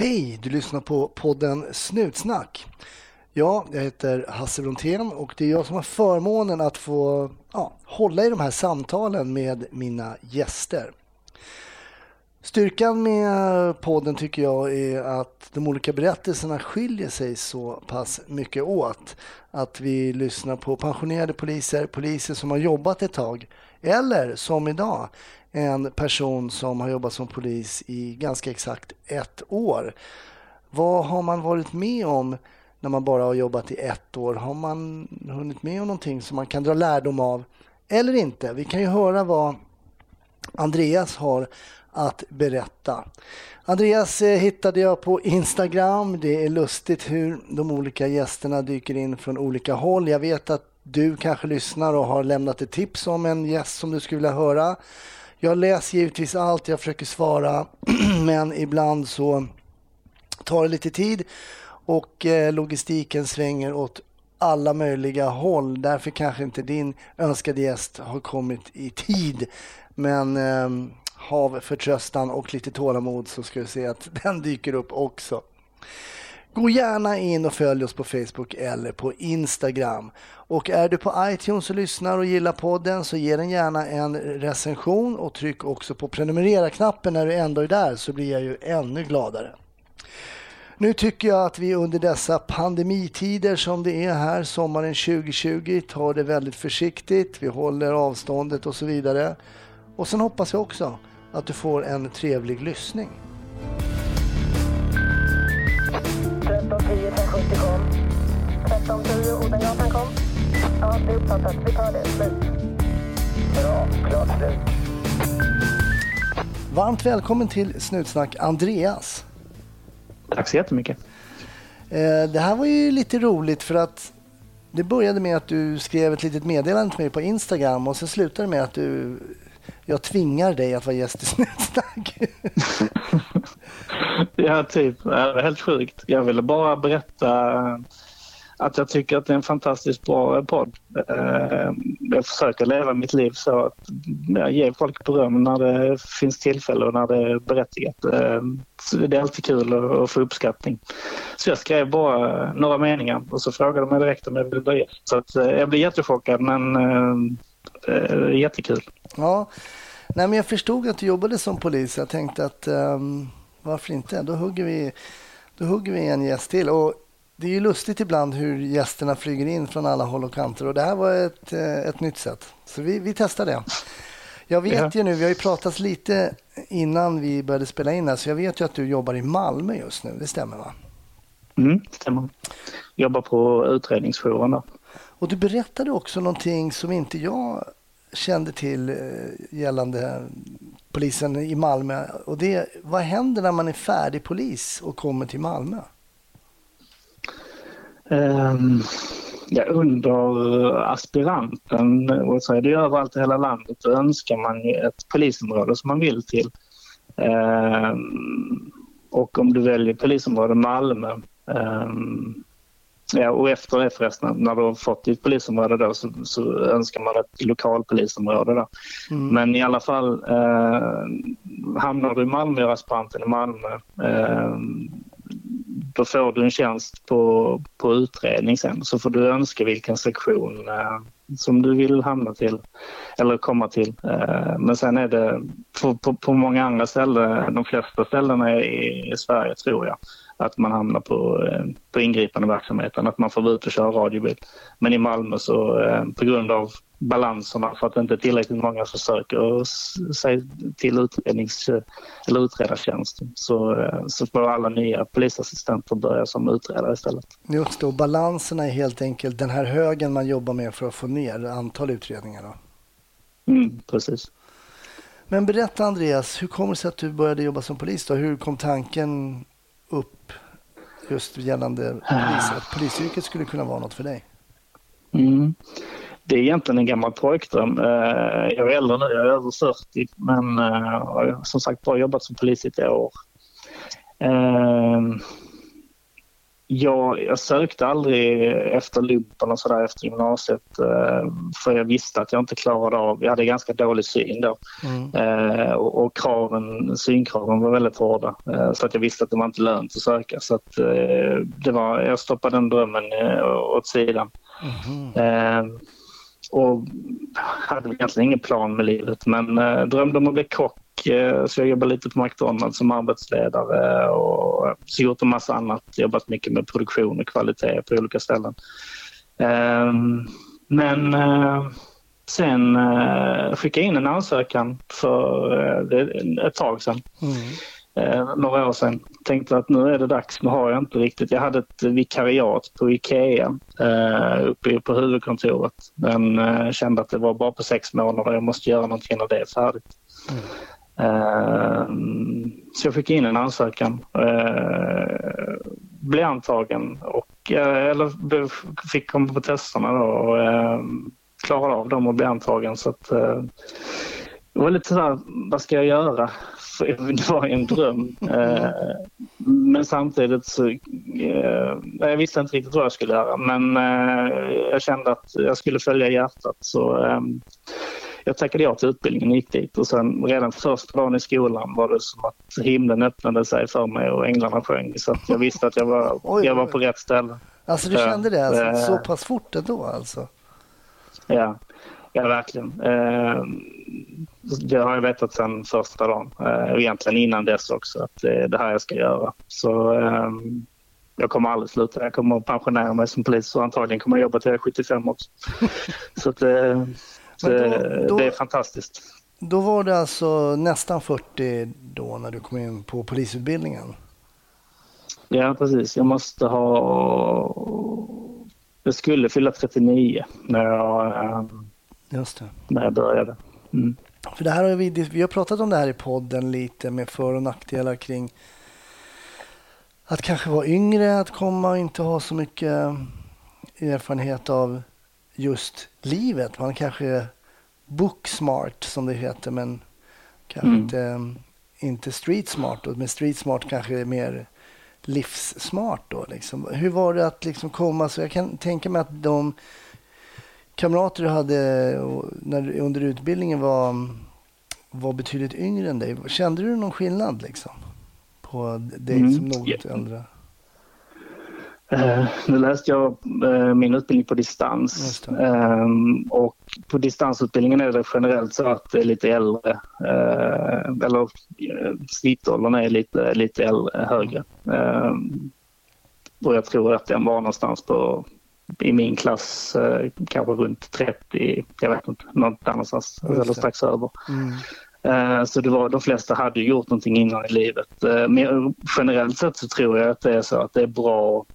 Hej, du lyssnar på podden Snutsnack. Ja, jag heter Hasse Brontén och det är jag som har förmånen att få ja, hålla i de här samtalen med mina gäster. Styrkan med podden tycker jag är att de olika berättelserna skiljer sig så pass mycket åt. Att vi lyssnar på pensionerade poliser, poliser som har jobbat ett tag eller som idag en person som har jobbat som polis i ganska exakt ett år. Vad har man varit med om när man bara har jobbat i ett år? Har man hunnit med om någonting som man kan dra lärdom av eller inte? Vi kan ju höra vad Andreas har att berätta. Andreas eh, hittade jag på Instagram. Det är lustigt hur de olika gästerna dyker in från olika håll. Jag vet att du kanske lyssnar och har lämnat ett tips om en gäst som du skulle vilja höra. Jag läser givetvis allt, jag försöker svara, men ibland så tar det lite tid och eh, logistiken svänger åt alla möjliga håll. Därför kanske inte din önskade gäst har kommit i tid. Men eh, hav förtröstan och lite tålamod så ska du se att den dyker upp också. Gå gärna in och följ oss på Facebook eller på Instagram. Och är du på iTunes och lyssnar och gillar podden så ge den gärna en recension och tryck också på prenumerera-knappen när du ändå är där så blir jag ju ännu gladare. Nu tycker jag att vi under dessa pandemitider som det är här sommaren 2020 tar det väldigt försiktigt. Vi håller avståndet och så vidare. Och sen hoppas jag också att du får en trevlig lyssning. 1310 Odengatan kom. Ja, det är uppfattat. Vi tar det. Slut. Bra. Klart slut. Varmt välkommen till Snutsnack Andreas. Tack så jättemycket. Eh, det här var ju lite roligt för att det började med att du skrev ett litet meddelande till mig på Instagram och sen slutade det med att du jag tvingar dig att vara gäst i Snutsnack. ja, typ. Det är helt sjukt. Jag ville bara berätta att jag tycker att det är en fantastiskt bra podd. Eh, jag försöker leva mitt liv så att jag ger folk beröm när det finns tillfälle och när det är berättigat. Eh, det är alltid kul att få uppskattning. Så jag skrev bara några meningar och så frågade de mig direkt om jag ville börja. Så att eh, jag blev jättechockad men eh, eh, jättekul. Ja, Nej, men jag förstod att du jobbade som polis. Jag tänkte att um, varför inte? Då hugger, vi, då hugger vi en gäst till. Och det är ju lustigt ibland hur gästerna flyger in från alla håll och kanter. Och det här var ett, eh, ett nytt sätt. Så vi, vi testar det. Jag vet ja. ju nu, vi har ju pratat lite innan vi började spela in här, så jag vet ju att du jobbar i Malmö just nu. Det stämmer va? Mm, det stämmer. Jobbar på utredningsjouren där. Och du berättade också någonting som inte jag kände till eh, gällande polisen i Malmö. Och det, vad händer när man är färdig polis och kommer till Malmö? Um, ja, under aspiranten, och så är det överallt i hela landet, då önskar man ett polisområde som man vill till. Um, och om du väljer polisområde Malmö um, Ja, och efter det förresten, när du har fått ditt polisområde då, så, så önskar man ett lokalpolisområde. Då. Mm. Men i alla fall, hamnar du i Malmö, gör aspiranten i Malmö, då får du en tjänst på, på utredning sen. Så får du önska vilken sektion eh, som du vill hamna till eller komma till. Eh, men sen är det på, på, på många andra ställen, de flesta ställena i, i Sverige tror jag, att man hamnar på, eh, på ingripande verksamheten, att man får vara ute och köra radiobil. Men i Malmö så eh, på grund av balanserna för att det inte tillräckligt många som söker sig till utrednings eller utredartjänsten så, eh, så får alla nya polisassistenter börja som utredare istället. Just det, och balanserna är helt enkelt den här högen man jobbar med för att få ner antal utredningar. Då. Mm, precis. Men berätta Andreas, hur kommer det sig att du började jobba som polis? Då? Hur kom tanken just gällande polis, att polisyrket skulle kunna vara något för dig? Mm. Det är egentligen en gammal pojkdröm. Eh, jag är äldre nu, jag är över 40 men eh, har som sagt bara jobbat som polis i ett år. Eh, jag, jag sökte aldrig efter lumpen och sådär efter gymnasiet eh, för jag visste att jag inte klarade av, jag hade ganska dålig syn då mm. eh, och, och, kraven, synkraven var väldigt hårda eh, så att jag visste att det var inte lönt att söka så att det var, jag stoppade den drömmen åt sidan. Mm. och hade egentligen ingen plan med livet men drömde om att bli kock så jag jobbar lite på McDonalds som arbetsledare och så gjort en massa annat. Jobbat mycket med produktion och kvalitet på olika ställen. Ehm, men eh, sen eh, skickade jag in en ansökan för ett tag sedan. Mm. Några år sedan. Tänkte att nu är det dags, nu har jag inte riktigt. Jag hade ett vikariat på Ikea uppe på huvudkontoret. Men kände att det var bara på sex månader. Jag måste göra någonting när det är färdigt. Mm. Ehm, så jag fick in en ansökan, ehm, blev antagen och eh, eller fick komma på testerna då och ehm, klarade av dem och blev antagen. Så att, eh, det var lite sådär, vad ska jag göra? det var en dröm. men samtidigt så, eh, jag visste inte riktigt vad jag skulle göra men jag kände att jag skulle följa hjärtat så jag tackade ja till utbildningen och gick dit och sen redan första dagen i skolan var det som att himlen öppnade sig för mig och änglarna sjöng så jag visste att jag var, oj, jag var på rätt ställe. Alltså du kände det alltså, äh, så pass fort ändå alltså? Ja, ja verkligen. Eh, det har jag vetat sedan första dagen eh, och egentligen innan dess också att det är det här jag ska göra. Så jag kommer aldrig sluta. Jag kommer pensionera mig som polis och antagligen kommer jag jobba till jag är 75 också. så att, då, då, det är fantastiskt. Då var det alltså nästan 40 då när du kom in på polisutbildningen? Ja, precis. Jag måste ha... Jag skulle fylla 39 när jag, Just det. När jag började. Mm. För det här har vi, vi har pratat om det här i podden lite med för och nackdelar kring att kanske vara yngre, att komma och inte ha så mycket erfarenhet av just livet. Man kanske är book smart som det heter men kanske mm. inte, inte street smart. Då. Men street smart kanske är mer livssmart då. Liksom. Hur var det att liksom komma? Så jag kan tänka mig att de kamrater du hade när, under utbildningen var, var betydligt yngre än dig. Kände du någon skillnad liksom? På dig mm. som något yeah. äldre? Eh, nu läste jag eh, min utbildning på distans eh, och på distansutbildningen är det generellt så att det är lite äldre, eh, eller snittåldern är lite, lite äldre, högre. Ehm, och jag tror att den var någonstans på, i min klass, kanske runt 30, jag vet inte, något annanstans, eller strax över. Mm. Så det var, de flesta hade gjort någonting innan i livet. Men generellt sett så tror jag att det är så att det är bra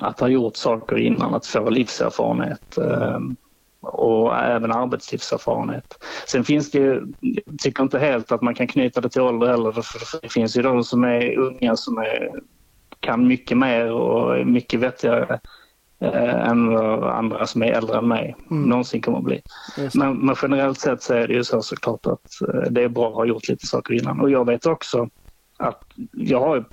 att ha gjort saker innan, att få livserfarenhet eh, och även arbetslivserfarenhet. Sen finns det ju, jag tycker inte helt att man kan knyta det till ålder heller, för det finns ju de som är unga som är, kan mycket mer och är mycket vettigare eh, än vad andra som är äldre än mig mm. någonsin kommer att bli. Men, men, generellt sett så är det ju så såklart att eh, det är bra att ha gjort lite saker innan och jag vet också att jag har,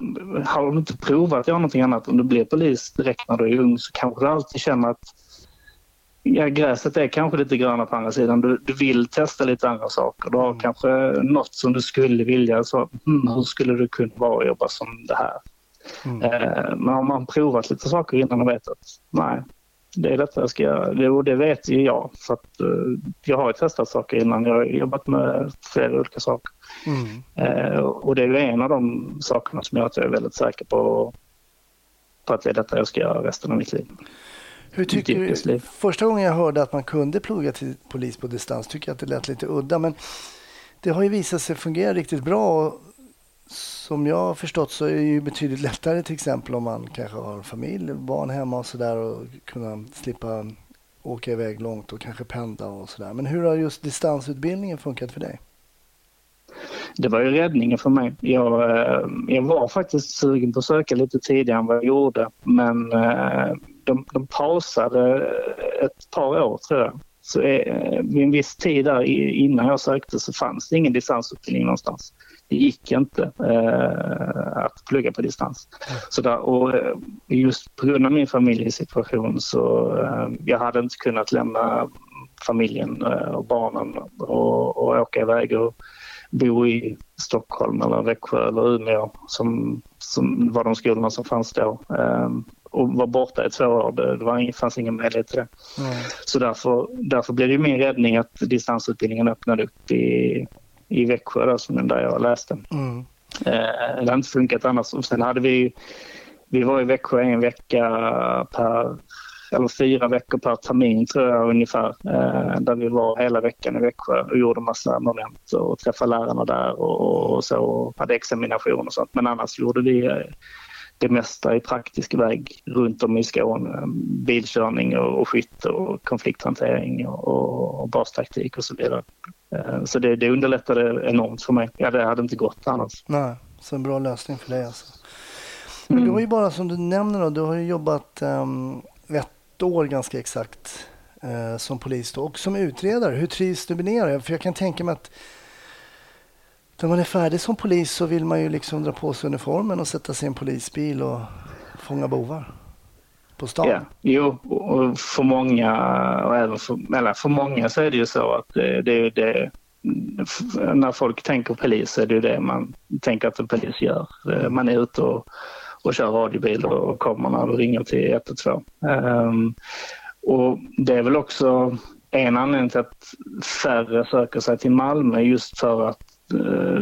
har du inte provat att göra någonting annat, om du blir polis direkt när du är ung så kanske du alltid känner att ja, gräset är kanske lite grönare på andra sidan. Du, du vill testa lite andra saker. Du har mm. kanske något som du skulle vilja. Så, hmm, hur skulle du kunna vara och jobba som det här? Mm. Eh, men har man provat lite saker innan och vet att nej, det är detta jag ska göra. Och det vet ju jag. För att, uh, jag har ju testat saker innan. Jag har jobbat med flera olika saker. Mm. Uh, och det är en av de sakerna som gör att jag är väldigt säker på, på att det är detta jag ska göra resten av mitt liv. Hur tycker du, första gången jag hörde att man kunde plugga till polis på distans tycker jag att det lät lite udda. Men det har ju visat sig fungera riktigt bra som jag har förstått så är det ju betydligt lättare till exempel om man kanske har familj, barn hemma och sådär och kunna slippa åka iväg långt och kanske pendla och sådär. Men hur har just distansutbildningen funkat för dig? Det var ju räddningen för mig. Jag, eh, jag var faktiskt sugen på att söka lite tidigare än vad jag gjorde men eh, de, de pausade ett par år tror jag. Så eh, vid en viss tid där innan jag sökte så fanns det ingen distansutbildning någonstans det gick inte eh, att plugga på distans. Så där, och eh, just på grund av min familjesituation så eh, jag hade inte kunnat lämna familjen eh, och barnen och, och åka iväg och bo i Stockholm eller Växjö eller Umeå som, som var de skolorna som fanns då. Um, och var borta i två år. Det, det var fanns ingen möjlighet till det. Mm. Så därför, därför blev det min räddning att distansutbildningen öppnade upp i, i Växjö då, som där jag läste. Mm. Eh, det har inte funkat annars. Och sen hade vi, vi var i Växjö en vecka per eller fyra veckor per termin tror jag ungefär. Eh, där vi var hela veckan i Växjö och gjorde massa moment och träffade lärarna där och, och så och hade examination och sånt. Men annars gjorde vi eh, det mesta i praktisk väg runt om i Skåne. Bilkörning och, och skytte och konflikthantering och, och bastaktik och så vidare. Eh, så det, det underlättade enormt för mig. Ja, det hade inte gått annars. Nej, så en bra lösning för dig alltså. Men mm. du har ju bara som du nämner då, du har ju jobbat um, ett år ganska exakt uh, som polis då, och som utredare. Hur trivs du med det? För jag kan tänka mig att när man är färdig som polis så vill man ju liksom dra på sig uniformen och sätta sig i en polisbil och fånga bovar på stan. Ja, jo, och för många, och även för, eller för många så är det ju så att det, det, det när folk tänker polis är det ju det man tänker att en polis gör. Man är ute och, och kör radiobil och kommer när du ringer till 112. Um, ehm, och det är väl också en anledning till att färre söker sig till Malmö just för att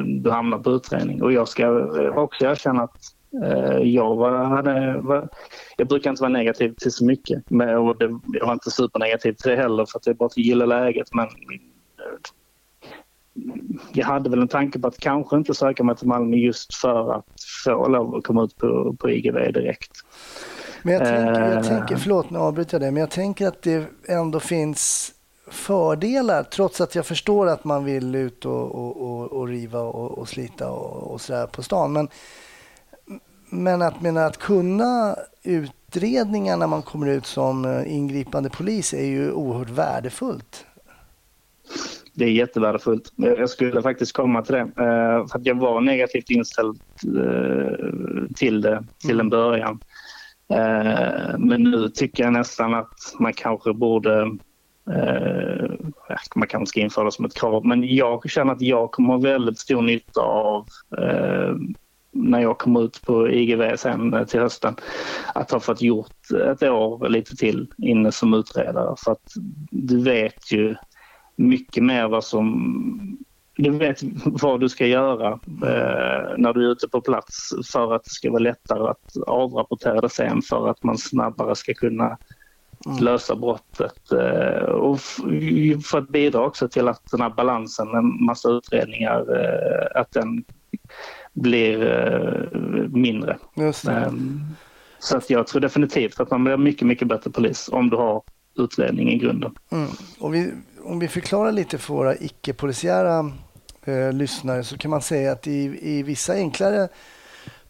du hamnar på utredning. Och jag ska också erkänna att eh, jag, var, hade, var, jag brukar inte vara negativ till så mycket. Men, och det, jag var inte supernegativ till det heller för att jag bara gillar läget. Men eh, jag hade väl en tanke på att kanske inte söka mig till Malmö just för att få lov att komma ut på, på IGV direkt. Men jag tänker, jag tänker, förlåt nu avbryter jag det, men jag tänker att det ändå finns fördelar trots att jag förstår att man vill ut och, och, och, och riva och, slita och, sådär på stan. Men, men att, men att kunna utredningar när man kommer ut som eh, ingripande polis är ju oerhört värdefullt. Det är jättevärdefullt. Jag skulle faktiskt komma till det. Eh, för att jag var negativt inställd eh, till det till en mm. början. Men nu tycker jag nästan att man kanske borde Eh, man kanske ska införa det som ett krav, men jag känner att jag kommer ha väldigt stor nytta av eh, när jag kommer ut på IGV sen eh, till hösten, att ha fått gjort ett år lite till inne som utredare. För att du vet ju mycket mer vad som du vet vad du ska göra eh, när du är ute på plats för att det ska vara lättare att avrapportera det sen för att man snabbare ska kunna mm. lösa brottet eh, och för att bidra också till att den här balansen med massa utredningar, eh, att den blir eh, mindre. Ehm, så att jag tror definitivt att man blir mycket, mycket bättre polis om du har utredning i grunden. Mm. Och vi, om vi förklarar lite för våra icke-polisiära eh, lyssnare så kan man säga att i, i vissa enklare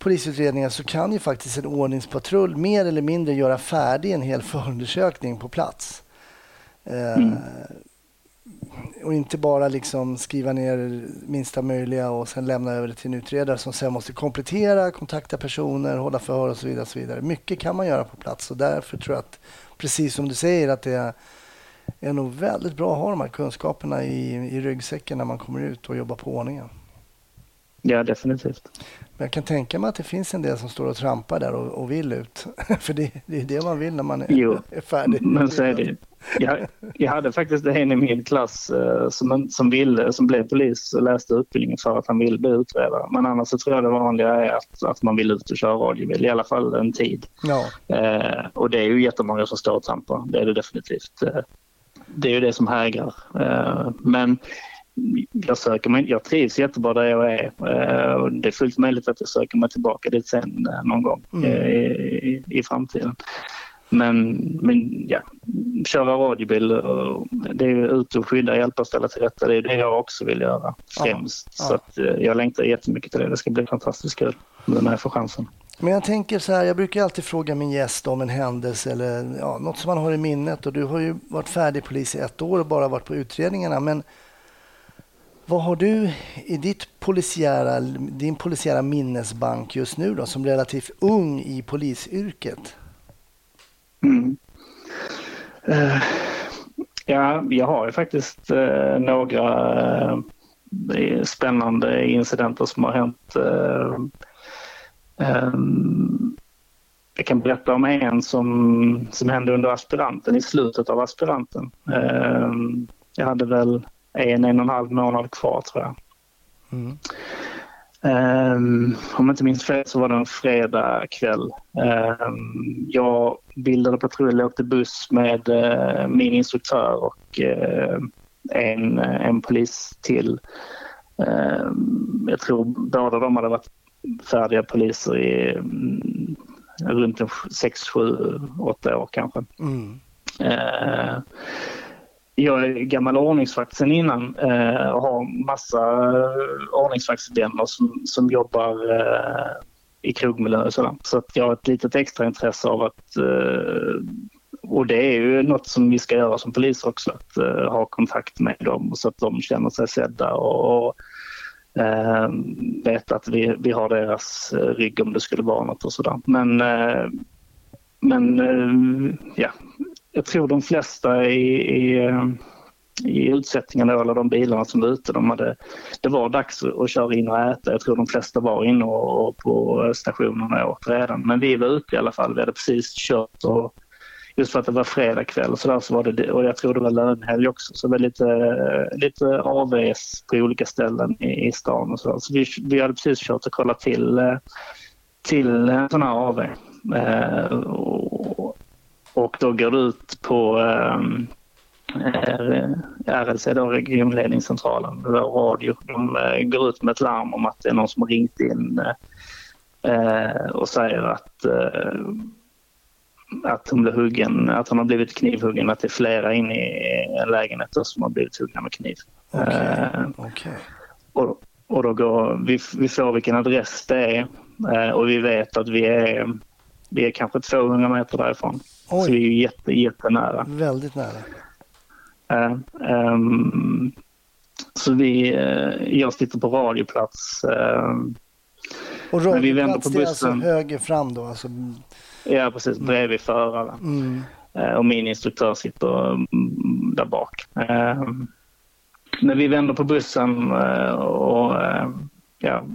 polisutredningar så kan ju faktiskt en ordningspatrull mer eller mindre göra färdig en hel förundersökning på plats. Eh, mm. och inte bara liksom skriva ner minsta möjliga och sen lämna över det till en utredare som sen måste komplettera, kontakta personer, hålla förhör och så vidare. Och så vidare. Mycket kan man göra på plats och därför tror jag att, precis som du säger, att det är, är nog väldigt bra att ha de här kunskaperna i, i ryggsäcken när man kommer ut och jobbar på ordningen. Ja, definitivt. Men jag kan tänka mig att det finns en del som står och trampar där och, och vill ut. För det, det, är det man vill när man är, jo, är färdig. men så är det. Jag, jag hade faktiskt en i min klass uh, som, som, ville, som blev polis och läste utbildningen för att han ville bli utredare. Men annars så tror jag det vanliga är att, att man vill ut och köra radiobil, i alla fall en tid. Ja. Uh, och det är ju jättemånga som står och trampar, det är det definitivt. Uh, det är ju det som hägrar. men jag söker mig, jag trivs jättebra där jag är. Eh, det är fullt möjligt att jag söker mig tillbaka dit sen eh, någon gång mm. Eh, i, i, framtiden. Men, men ja, köra radiobil, det är ut och skydda, hjälpa och ställa till rätta. Det är det jag också vill göra främst. Ja, ja. Så att, jag längtar jättemycket till det. Det ska bli fantastiskt kul när jag får chansen. Men jag tänker så här, jag brukar alltid fråga min gäst om en händelse eller ja, något som man har i minnet. Och du har ju varit färdig polis i ett år och bara varit på utredningarna. Men vad har du i ditt polisiära, din polisiära minnesbank just nu då, som relativt ung i polisyrket? Mm. Uh, ja, jag har ju faktiskt uh, några uh, spännande incidenter som har hänt. Um, jag kan berätta om en som, som hände under aspiranten, i slutet av aspiranten. Ehm, jag hade väl en, en och en halv månad kvar tror jag. Mm. Um, om jag inte minns fel så var det en fredag kväll. Um, jag bildade patrull och åkte buss med uh, min instruktör och uh, en, en polis till. Uh, jag tror båda de hade varit färdiga poliser i um, runt 6, 7, 8 år kanske. Mm jag är gammal ordningsvakt sen innan eh, och har massa eh, ordningsvaktsvänner som, som jobbar eh, i krogmiljö och sådär. Så att jag har ett litet extra intresse av att eh, och det är ju något som vi ska göra som polis också, att uh, ha kontakt med dem så att de känner sig sedda och, och uh, vet att vi, vi har deras uh, rygg om det skulle vara något och sådär. Men, men ja, jag tror de flesta i, i, eh, i utsättningarna eller de bilarna som var ute, de hade, det var dags att köra in och äta. Jag tror de flesta var inne och, och på stationerna och åt redan. Men vi var ute i alla fall. Vi hade precis kört och just för att det var fredag kväll så, där så var det, och jag tror det var lönehelg också, så det var lite, lite AVs på olika ställen i, i stan och så. så vi, vi hade precis kört och kollat till, eh, till en sån här AV. Eh, och, då går det ut på ehm, RLC, då, regionledningscentralen, radio. De eh, går ut med ett larm om att det är någon som har ringt in eh, och säger att, eh, att hon blev huggen, att hon har blivit knivhuggen, att det är flera inne i lägenheten som har blivit huggna med kniv. Okay. Okay. Och, och då går, vi, vi får vilken adress det är och vi vet att vi är, vi är kanske 200 meter därifrån. Oj. Så vi är jätte, jättenära. Väldigt nära. Uh, um, så vi, uh, jag sitter på radioplats. Uh, och radioplats det är alltså höger fram då? Alltså... Ja, precis. Bredvid föraren. Mm. Och min instruktör sitter um, där bak. Uh, när vi vänder på bussen och ja,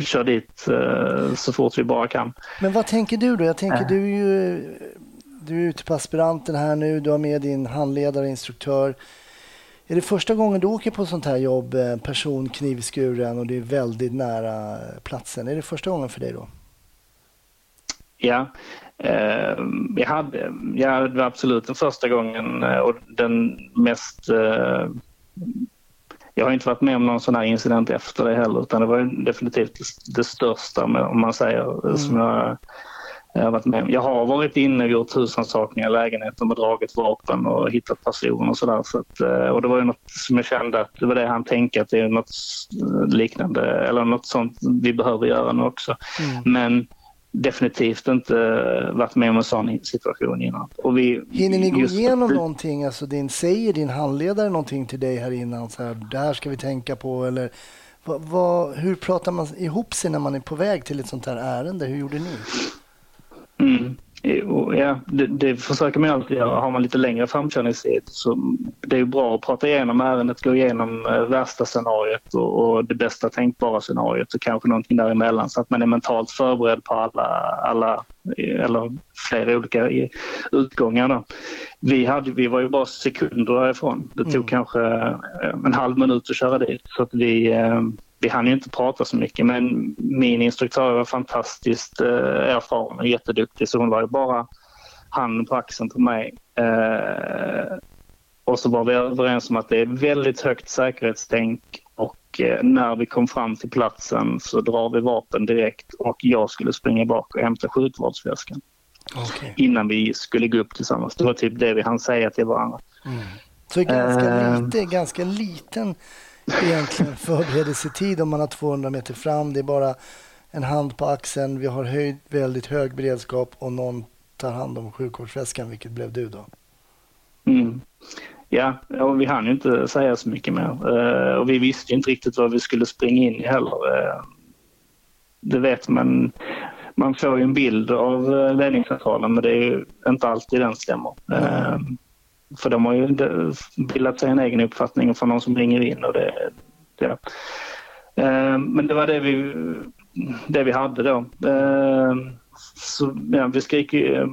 kör dit så fort vi bara kan. Men vad tänker du då? Jag tänker du är ju du är ute på aspiranten här nu, du har med din handledare, instruktör. Är det första gången du åker på sånt här jobb, eh, person knivskuren och det är väldigt nära platsen? Är det första gången för dig då? Ja, eh, jag, hade, ja, det var absolut den första gången eh, och den mest... Eh, jag har inte varit med om någon sån här incident efter det heller utan det var definitivt det, största om man säger mm. som jag jag har varit med. Jag har varit inne och gjort husrannsakningar i lägenheten och dragit vapen och hittat personer och sådär. Så att, eh, och det var ju något som jag kände att det var det han tänkte att det är något liknande eller något sånt vi behöver göra nu också. Mm. Men definitivt inte varit med om en sån situation innan. Och vi, Hinner ni gå igenom att... någonting? Alltså din, säger din handledare någonting till dig här innan? Så här, det här ska vi tänka på eller vad, vad, hur pratar man ihop sig när man är på väg till ett sånt här ärende? Hur gjorde ni? Mm. Ja, det, det, försöker man alltid göra. Har man lite längre framkörningstid så det är bra att prata igenom ärendet, gå igenom eh, värsta scenariot och, och, det bästa tänkbara scenariot och kanske någonting däremellan så att man är mentalt förberedd på alla, alla eller flera olika utgångar. Då. Vi, hade, vi var ju bara sekunder därifrån. Det tog mm. kanske eh, en halv minut att köra dit så att vi eh, vi hann ju inte prata så mycket men min instruktör var fantastiskt eh, erfaren och jätteduktig så hon var ju bara handen på axeln på mig. Eh, och så var vi överens om att det är väldigt högt säkerhetstänk och eh, när vi kom fram till platsen så drar vi vapen direkt och jag skulle springa bak och hämta skjutvårdsväskan. Okay. Innan vi skulle gå upp tillsammans. Det var typ det vi hann säga till varandra. Mm. Så ganska, uh, lite, ganska liten egentligen förberedelsetid om man har 200 meter fram. Det är bara en hand på axeln. Vi har höjd, väldigt hög beredskap och någon tar hand om sjukvårdsväskan, vilket blev du då. Mm. ja, och vi hann ju inte säga så mycket mer. Uh, och vi visste ju inte riktigt vad vi skulle springa in i heller. Uh, det vet man. Man får ju en bild av ledningscentralen men det är ju inte alltid den stämmer. Uh, för de har ju bildat sig en egen uppfattning från någon som ringer in och det, det men det var det vi, det vi hade då. Så ja, vi skriker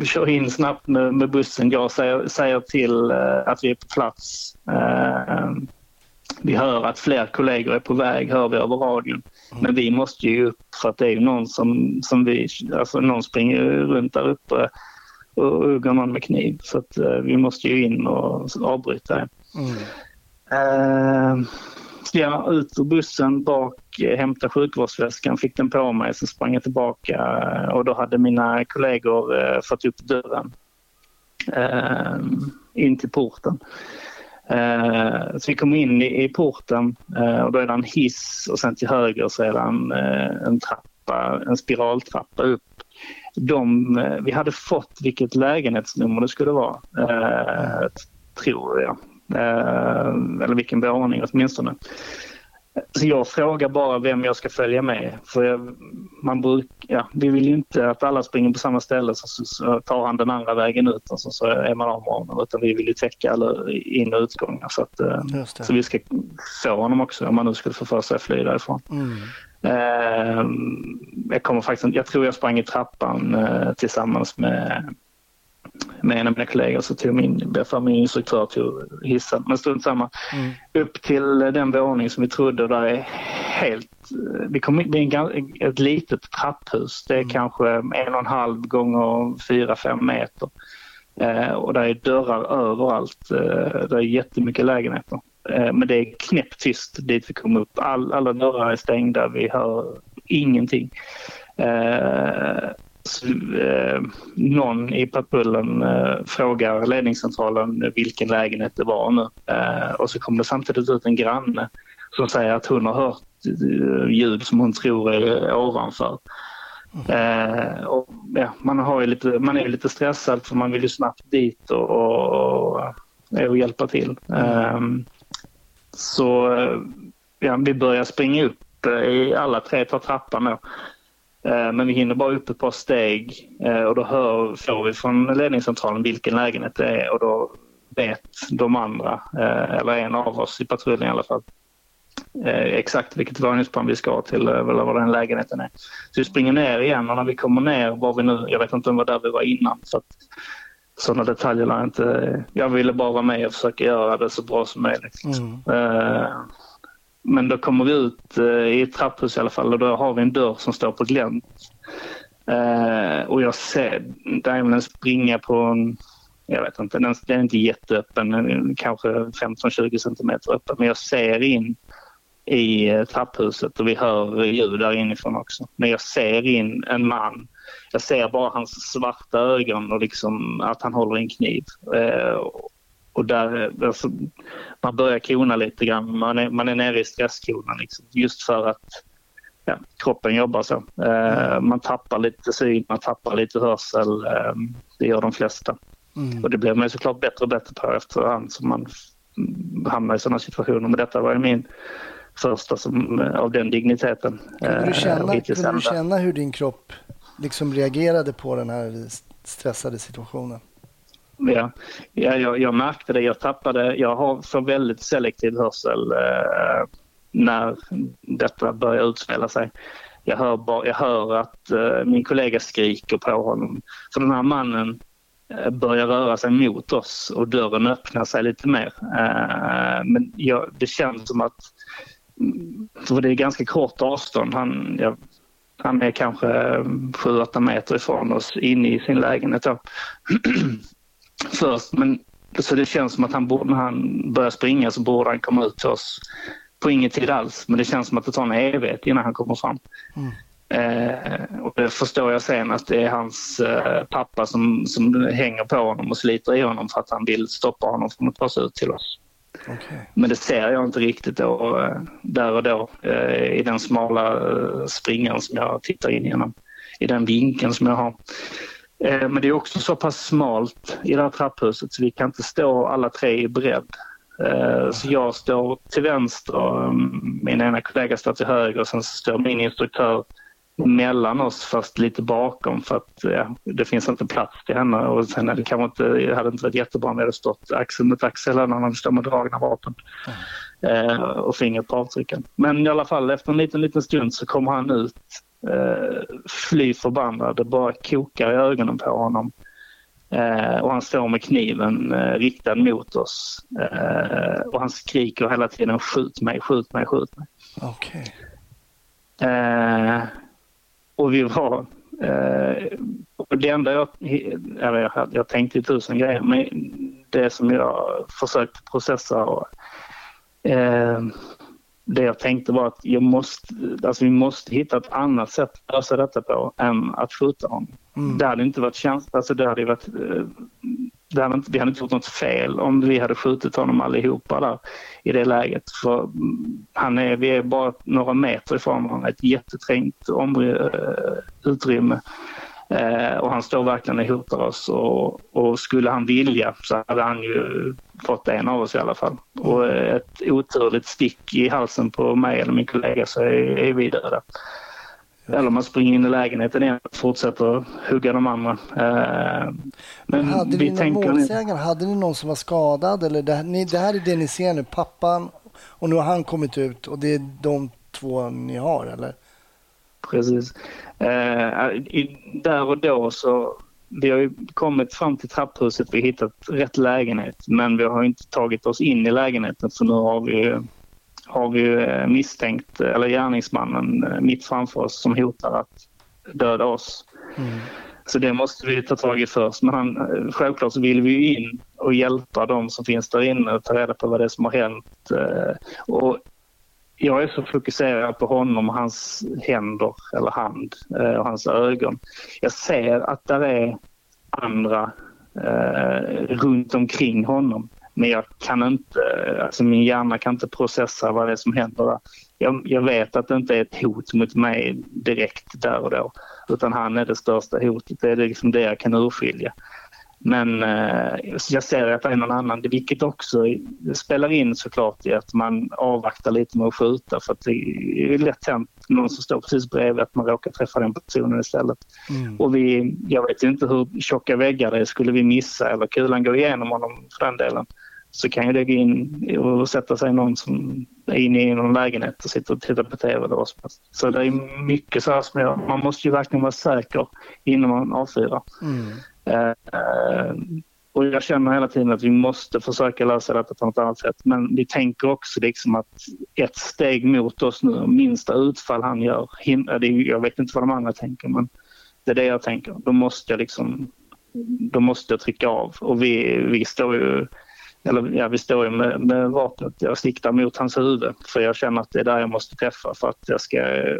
vi kör in snabbt med, med bussen. Jag säger, säger till att vi är på plats. Vi hör att fler kollegor är på väg, hör vi över radion. Mm. Men vi måste ju upp för att det är ju någon som, som vi, alltså någon springer runt där uppe och hugger någon med kniv. Så att uh, vi måste ju in och avbryta det. Mm. ja, ut ur bussen bak hämta sjukvårdsväskan, fick den på mig, så sprang jag tillbaka eh, och då hade mina kollegor eh, fått upp dörren eh, in till porten. Så vi kom in i porten och då är det en hiss och sen till höger så är det en, en trappa, en spiraltrappa upp. De, vi hade fått vilket lägenhetsnummer det skulle vara, tror jag. Eller vilken våning åtminstone. Så jag frågar bara vem jag ska följa med. För jag, man bruk, ja, vi vill ju inte att alla springer på samma ställe så, så tar han den andra vägen ut och så, så är man av med honom. Utan vi vill ju täcka alla in och utgångar så, att, eh, så vi ska få honom också om man nu skulle få för sig att fly därifrån. Mm. Eh, jag, kommer faktiskt, jag tror jag sprang i trappan eh, tillsammans med med en av mina kollegor så tog min, för min instruktör till hissen. Men strunt samma. Mm. Upp till den våning som vi trodde där är helt... Vi kom, det är ett litet trapphus. Det är mm. kanske en och en halv gånger fyra, fem meter. Eh, och där är dörrar överallt. Eh, det är jättemycket lägenheter. Eh, men det är knäpptyst dit vi kom upp. All, alla dörrar är stängda. Vi hör ingenting. Eh, så, eh, någon i patrullen eh, frågar ledningscentralen vilken lägenhet det var nu. Eh, och så kommer det samtidigt ut en granne som säger att hon har hört eh, ljud som hon tror är ovanför. Eh, och, ja, man, har lite, man är lite stressad för man vill ju snabbt dit och, och, och hjälpa till. Eh, så eh, ja, vi börjar springa upp eh, i alla tre tar trappan då. Eh, men vi hinner bara upp ett par steg och då hör, får vi från ledningscentralen vilken lägenhet det är och då vet de andra, eller en av oss i patrullen i alla fall, exakt vilket våningsplan vi ska till eller var den lägenheten är. Så vi springer ner igen och när vi kommer ner var vi nu, jag vet inte om det var där vi var innan. Så att, sådana detaljer jag inte... Jag ville bara vara med och försöka göra det så bra som möjligt. Mm. Men då kommer vi ut eh, i ett trapphus i alla fall och då har vi en dörr som står på glänt. Eh, och jag ser Daimlen springa på en, jag vet inte, den, den är inte jätteöppen, kanske 15-20 centimeter öppen. Men jag ser in i trapphuset och vi hör ljud där inifrån också. Men jag ser in en man. Jag ser bara hans svarta ögon och liksom att han håller en kniv. Eh, och där, alltså, man börjar kona lite grann. Man är, man är nere i stresskonan liksom, just för att ja, kroppen jobbar så. Eh, man tappar lite syn, man tappar lite hörsel. Eh, det gör de flesta. Mm. Och det blir man såklart bättre och bättre på efterhand som man hamnar i sådana situationer. Men detta var ju min första som, eh, av den digniteten. Kunde du, känna, eh, kunde du känna hur din kropp liksom reagerade på den här stressade situationen? Ja, ja jag, jag, märkte det. Jag tappade, jag har så väldigt selektiv hörsel eh, när detta börjar utspela sig. Jag hör, bara, jag hör att eh, min kollega skriker på honom. För den här mannen eh, börjar röra sig mot oss och dörren öppnar sig lite mer. Eh, men jag, det känns som att, för det är ganska kort avstånd, han, jag, han är kanske 7-8 meter ifrån oss inne i sin lägenhet. först. Men, så det känns som att han när han börjar springa så borde han komma ut till oss på ingen tid alls. Men det känns som att det tar en evighet innan han kommer fram. Mm. Eh, och det förstår jag sen att det är hans eh, pappa som, som hänger på honom och sliter i honom för att han vill stoppa honom från att ta sig ut till oss. Okay. Men det ser jag inte riktigt då, eh, där och då eh, i den smala eh, springan som jag tittar in genom. I den vinkeln som jag har. Men det är också så pass smalt i det här trapphuset så vi kan inte stå alla tre i bredd. Så jag står till vänster, och min ena kollega står till höger och sen står min instruktör mellan oss fast lite bakom för att ja, det finns inte plats till henne och sen är det kanske inte, det hade inte varit jättebra om vi hade stått axel mot axel när man står med dragna vapen mm. eh, och fingret på avtrycken. Men i alla fall efter en liten, liten stund så kommer han ut eh, fly förbannad, det bara kokar i ögonen på honom. Eh, och han står med kniven eh, riktad mot oss eh, och han skriker hela tiden skjut mig, skjut mig, skjut mig. Okay. Och vi var... Eh, och det enda jag, eller jag... Jag tänkte tusen grejer, men det som jag försökte processa och, eh, det jag tänkte var att jag måste, alltså vi måste hitta ett annat sätt att lösa detta på än att skjuta honom. Mm. Det hade inte varit känsligt, alltså det hade varit eh, det hade inte, vi hade inte gjort något fel om vi hade skjutit honom allihopa där i det läget. För mm, han är, vi är bara några meter ifrån honom, ett jätteträngt eh, utrymme. Eh, och han står verkligen och hotar oss och, och, skulle han vilja så hade han ju fått en av oss i alla fall. Och ett oturligt stick i halsen på mig eller min kollega så är, är vi döda. Eller man springer in i lägenheten igen och fortsätter hugga de andra. Eh, men hade vi ni någon målsägare? Hade ni någon som var skadad? Eller det, ni, det här är det ni ser nu, pappan och nu har han kommit ut och det är de två ni har eller? Precis. Eh, i, där och då så vi har ju kommit fram till trapphuset, vi har hittat rätt lägenhet men vi har inte tagit oss in i lägenheten för nu har vi har vi eh, misstänkt, eller gärningsmannen eh, mitt framför oss som hotar att döda oss. Mm. Så det måste vi ta tag i först. Men han, eh, självklart så vill vi in och hjälpa de som finns där inne och ta reda på vad det är som har hänt. Och jag är så fokuserad på honom och hans händer eller hand och hans ögon. Jag ser att det är andra eh, runt omkring honom. Men jag kan inte, alltså min hjärna kan inte processa vad det är som händer Jag, jag, vet att det inte är ett hot mot mig direkt där och då. Utan han är det största hotet. Det är liksom det jag kan urskilja. Men eh, jag ser att det är någon annan, vilket också spelar in såklart i att man avvaktar lite med att skjuta för att det är lätt hänt någon som står precis bredvid att man råkar träffa den personen istället. Mm. Och vi, jag vet inte hur tjocka väggar det är, skulle vi missa eller kulan gå igenom honom för den delen så kan ju det gå in och sätta sig någon som är inne i någon lägenhet och sitter och tittar på TV eller vad som helst. Så det är mycket så här som jag, man måste ju verkligen vara säker innan man avfyrar. Mm. Uh, och jag känner hela tiden att vi måste försöka lösa detta på något annat sätt. Men vi tänker också liksom att ett steg mot oss nu, minsta utfall han gör, jag vet inte vad de andra tänker men det är det jag tänker. Då måste jag liksom, då måste jag trycka av och vi, vi står ju eller ja, vi står ju med, med vapnet. Jag siktar mot hans huvud för jag känner att det är där jag måste träffa för att jag ska... Eh,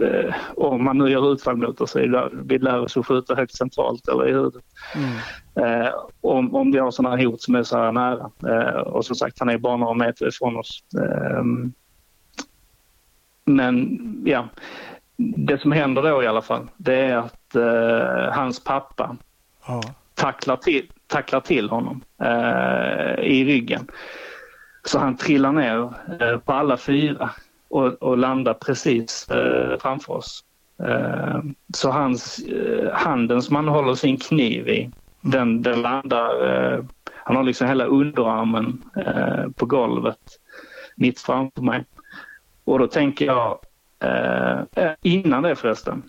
eh, om man nu gör utfall mot oss, vi lär oss att skjuta högt centralt eller i huvudet. Mm. Eh, om, om vi har sådana hot som är så här nära. Eh, och som sagt, han är bara några meter ifrån oss. Eh, men ja, det som händer då i alla fall, det är att eh, hans pappa ja. tacklar till tacklar till honom eh, i ryggen. Så han trillar ner eh, på alla fyra och, och landar precis eh, framför oss. Eh, så hans, eh, handen som han håller sin kniv i, den, den landar, eh, han har liksom hela underarmen eh, på golvet mitt framför mig. Och då tänker jag, innan det förresten,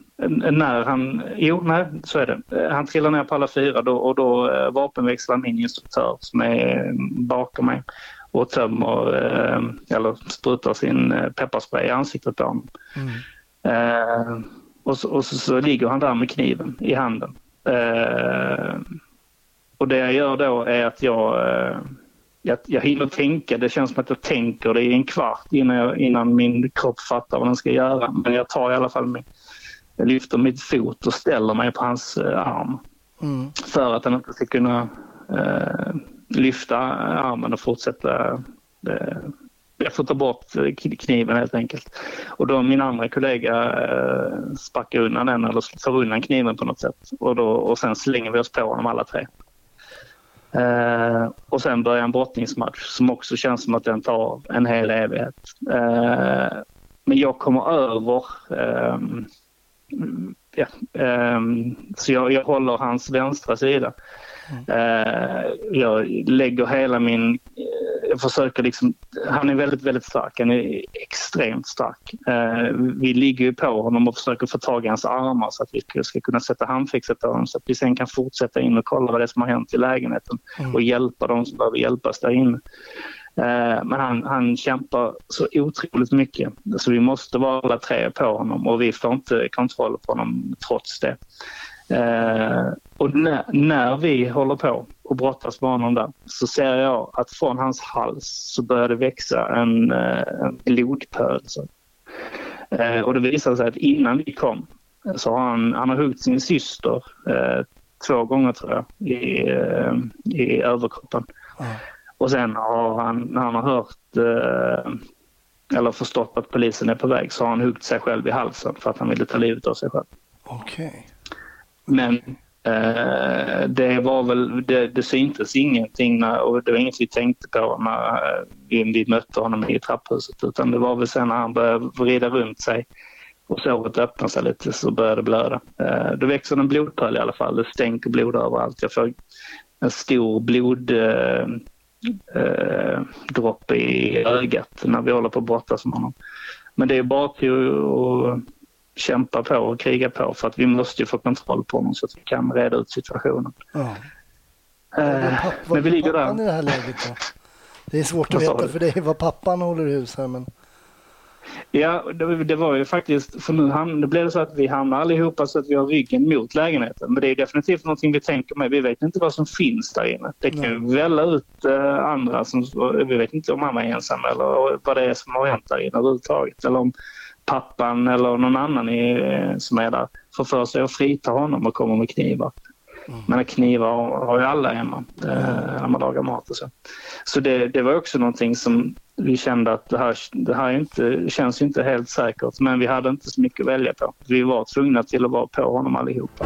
när han, jo nej så är det. Han trillar ner på alla fyra då, och då eh, vapenväxlar min instruktör som är bakom mig och tömmer eh, eller sprutar sin eh, pepparspray i ansiktet på honom. Mm. Eh, och, så, och så, så, ligger han där med kniven i handen. Eh, och det jag gör då är att jag, eh, jag, jag hinner tänka, det känns som att jag tänker det i en kvart innan, jag, innan min kropp fattar vad den ska göra. Men jag tar i alla fall min jag lyfter mitt fot och ställer mig på hans eh, arm. Mm. För att han inte ska kunna eh, lyfta armen och fortsätta eh, jag får ta bort kniven helt enkelt. Och då min andra kollega eh, sparkar undan den eller tar undan kniven på något sätt. Och, då, och sen slänger vi oss på honom alla tre. Eh, och sen börjar en brottningsmatch som också känns som att den tar en hel evighet. Eh, men jag kommer över eh, ja, ehm, så jag, jag håller hans vänstra sida. Uh, jag lägger hela min... Uh, jag försöker liksom... Han är väldigt, väldigt stark. Han är extremt stark. Uh, vi ligger ju på honom och försöker få tag i hans armar så att vi ska kunna sätta handfixet på honom så att vi sen kan fortsätta in och kolla vad det är som har hänt i lägenheten mm. och hjälpa de som behöver hjälpas där inne. Eh, men han, han kämpar så otroligt mycket så vi måste vara alla tre på honom och vi får inte kontroll på honom trots det. Eh, och när, när vi håller på och brottas med honom där så ser jag att från hans hals så börjar det växa en, eh, en blodpöl. Och det visade sig att innan vi kom så har han, han har huggit sin syster två gånger tror jag i, i överkroppen. Mm. Och sen har han, när han har hört eh, eller förstått att polisen är på väg så har han huggit sig själv i halsen för att han ville ta livet av sig själv. Okej. Okay. Men eh, det var väl, det, det syntes ingenting när, och det var inget vi tänkte på när eh, vi, vi mötte honom i trapphuset utan det var väl sen när han började vrida runt sig och såret öppnade sig lite så började det blöda. Eh, då växer en blodpöl i alla fall. Det stänker blod överallt. Jag får en stor bloddroppe Eh, eh, i ögat när vi håller på att brottas med honom. Men det är bara till att kämpa på och kriga på för att vi måste få kontroll på honom så att vi kan reda ut situationen. Ja. Eh, papp, men vi ligger där. i det här läget då? Det är svårt att veta för dig vad pappan håller hus här men... Ja, det, det, var ju faktiskt, för nu ham, det blev det så att vi hamnar allihopa så att vi har ryggen mot lägenheten. Men det är definitivt någonting vi tänker med. Vi vet inte vad som finns där inne. Det kan ju välla ut eh, andra som, vi vet inte om han var ensam eller vad det är som har hänt där inne överhuvudtaget. Eller om pappan eller någon annan är, som är där får för sig att frita honom och kommer med knivar. Mm. Men knivar har ju alla hemma eh, när man lagar mat och så. Så det, det var också någonting som vi kände att det här, det här inte, känns inte helt säkert men vi hade inte så mycket att välja på. Vi var tvungna till att vara på honom allihopa.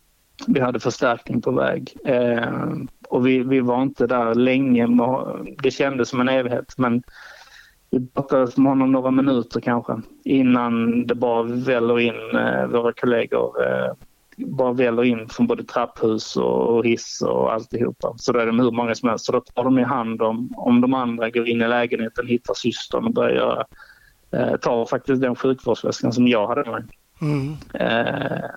vi hade förstärkning på väg. Eh, och vi, vi var inte där länge. Det kändes som en evighet men vi pratade med honom några minuter kanske innan det bara väller in eh, våra kollegor eh, bara väller in från både trapphus och hiss och alltihopa. Så då är de hur många som helst. Så då tar de i hand om, om de andra går in i lägenheten, hittar systern och börjar göra, eh, tar faktiskt den sjukvårdsväskan som jag hade med mm.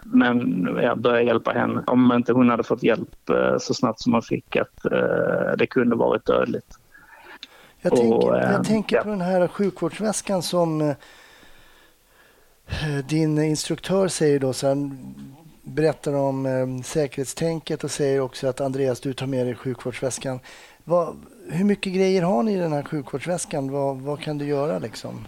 Men jag började hjälpa henne. Om inte hon hade fått hjälp eh, så snabbt som hon fick att eh, det kunde varit dödligt. Jag och, tänker, jag tänker ja. på den här sjukvårdsväskan som din instruktör säger då så här, berättar om säkerhetstänket och säger också att Andreas, du tar med dig sjukvårdsväskan. Vad, hur mycket grejer har ni i den här sjukvårdsväskan? Vad, vad kan du göra liksom?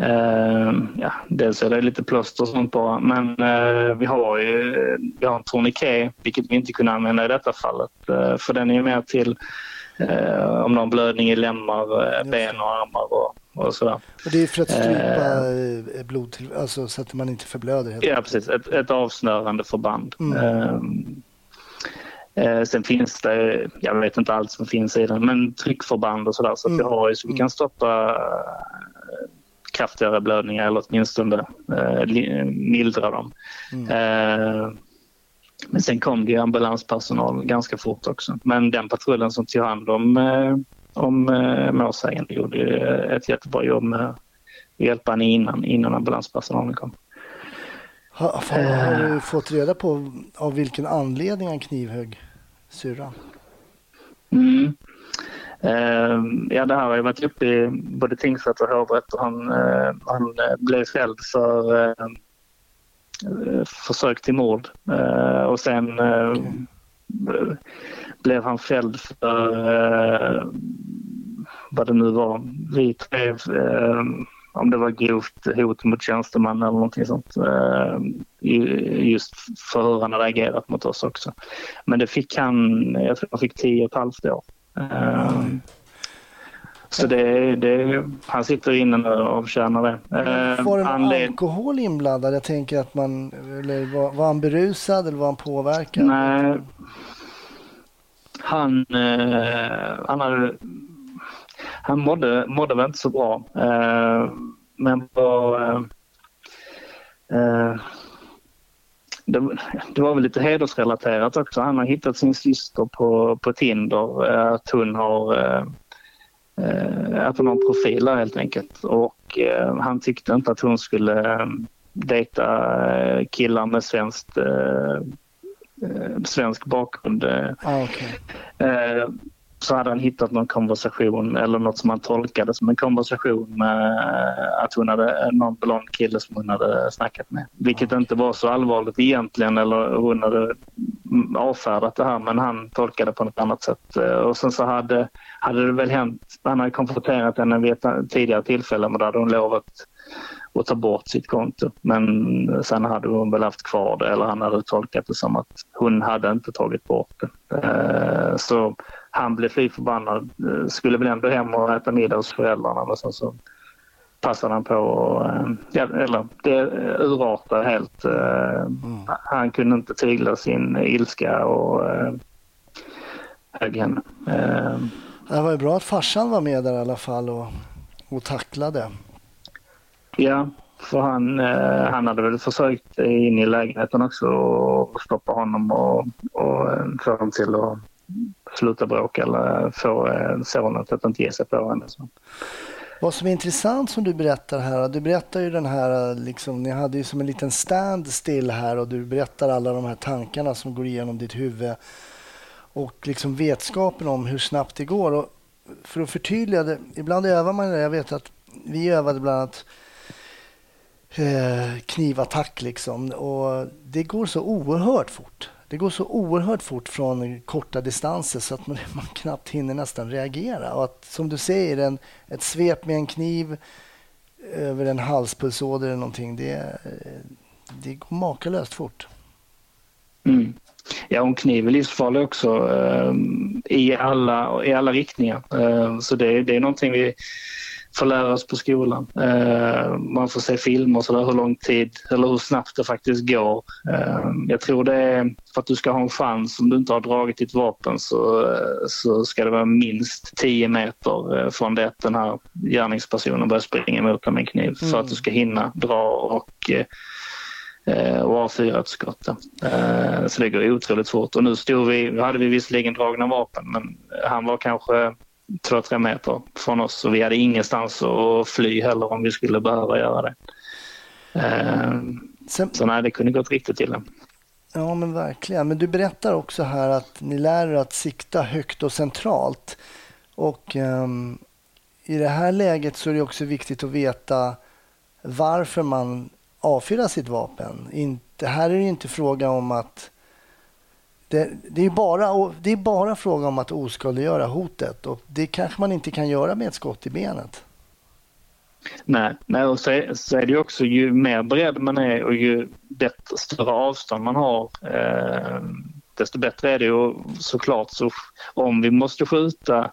Uh, ja, dels är det lite plåster och sånt på men uh, vi har ju vi har en tourniquet vilket vi inte kunde använda i detta fallet. Uh, för den är mer till om någon blödning i lemmar, ben och armar och och sådär. Och det är för att strypa eh, blod till, alltså så att man inte förblöder? Helt ja, precis. Ett, ett avsnörande förband. Mm. Eh, sen finns det, jag vet inte allt som finns i den, men tryckförband och sådär så att mm. vi har så vi kan mm. stoppa eh, kraftigare blödningar eller åtminstone eh, mildra dem. Mm. Eh, men sen kom det ambulanspersonal ganska fort också. Men den patrullen som tog hand om eh, om eh, målsägande gjorde ett jättebra jobb med att hjälpa henne innan, innan ambulanspersonalen kom. Har, har, har, du fått reda på av vilken anledning han knivhögg syrran? Mm. Uh, ja, det här har ju varit uppe i både tingsrätt och hovrätt och han, uh, han blev fälld för uh, försök till mord. och sen okay. blev han fälld för vad det nu var. Vi tre om det var grovt hot mot tjänsteman eller någonting sånt. Eh, just för hur han hade agerat mot oss också. Men det fick han, jag tror han fick tio och ett halvt år. Mm. Så det, det, han sitter inne nu och avtjänar det. Var det någon Anled... alkohol inblandad? Jag tänker att man, var, var han berusad eller var han påverkad? Nej, han, han hade han mådde, mådde väl inte så bra. Eh, men var, eh, eh, det, det, var väl lite hedersrelaterat också. Han har hittat sin syster på, på Tinder. Att hon har att hon har en profil där helt enkelt. Och han tyckte inte att hon skulle dejta killar med svenskt svensk bakgrund. Ah, okay så hade han hittat någon konversation eller något som han tolkade som en konversation med att hon hade någon blond kille som hon hade snackat med. Vilket inte var så allvarligt egentligen eller hon hade avfärdat det här men han tolkade på något annat sätt. Och sen så hade, hade det väl hänt, han hade konfronterat henne vid ett tidigare tillfälle men då hade hon lovat att ta bort sitt konto. Men sen hade hon väl haft kvar det eller han hade tolkat det som att hon hade inte tagit bort det. Eh, så han blev fly förbannad. Eh, skulle väl ändå hem och äta middag hos föräldrarna men sen så passade han på eh, ja, eller det urartade helt. Mm. Han kunde inte tygla sin ilska och högg henne. Det var ju bra att farsan var med där i alla fall och, och tacklade. Ja, för han, eh, han hade väl försökt in i lägenheten också och stoppa honom och, och eh, få honom till att sluta bråka eller få eh, sonen att inte ge sig på henne. Vad som är intressant som du berättar här, du berättar ju den här, eh, liksom, ni hade ju som en liten standstill här och du berättar alla de här tankarna som går igenom ditt huvud och liksom vetskapen om hur snabbt det går. Och för att förtydliga det, ibland övar man det, jag vet att vi övade bland annat eh, knivattack liksom. Och det går så oerhört fort. Det går så oerhört fort från korta distanser så att man, man knappt hinner nästan reagera. Och att, som du säger, en, ett svep med en kniv över en halspulsåder eller någonting, det, eh, det går makalöst fort. Mm. Ja, en kniv är livsfarlig också eh, i, alla, i alla riktningar. Eh, så det, det är någonting vi får lära oss på skolan. Eh, man får se filmer så där, hur lång tid eller hur snabbt det faktiskt går. Eh, jag tror det är för att du ska ha en chans om du inte har dragit ditt vapen så, eh, så ska det vara minst 10 meter eh, från det att den här gärningspersonen börjar springa mot dig med en kniv mm. för att du ska hinna dra och eh, och avfyra ett skott. Så det går otroligt fort. Och nu stod vi, hade vi visserligen dragna vapen men han var kanske två, tre meter från oss och vi hade ingenstans att fly heller om vi skulle behöva göra det. Eh, Sen, så nej, det kunde gått riktigt illa. Ja, men verkligen. Men du berättar också här att ni lär er att sikta högt och centralt. Och um, i det här läget så är det också viktigt att veta varför man avfyrar sitt vapen. Inte, här är det inte fråga om att det, det, är bara, det är bara fråga om att oskadliggöra hotet och det kanske man inte kan göra med ett skott i benet. Nej, nej och så, är, så är det också ju mer beredd man är och ju bättre, större avstånd man har eh, desto bättre är det ju såklart. Så om vi måste skjuta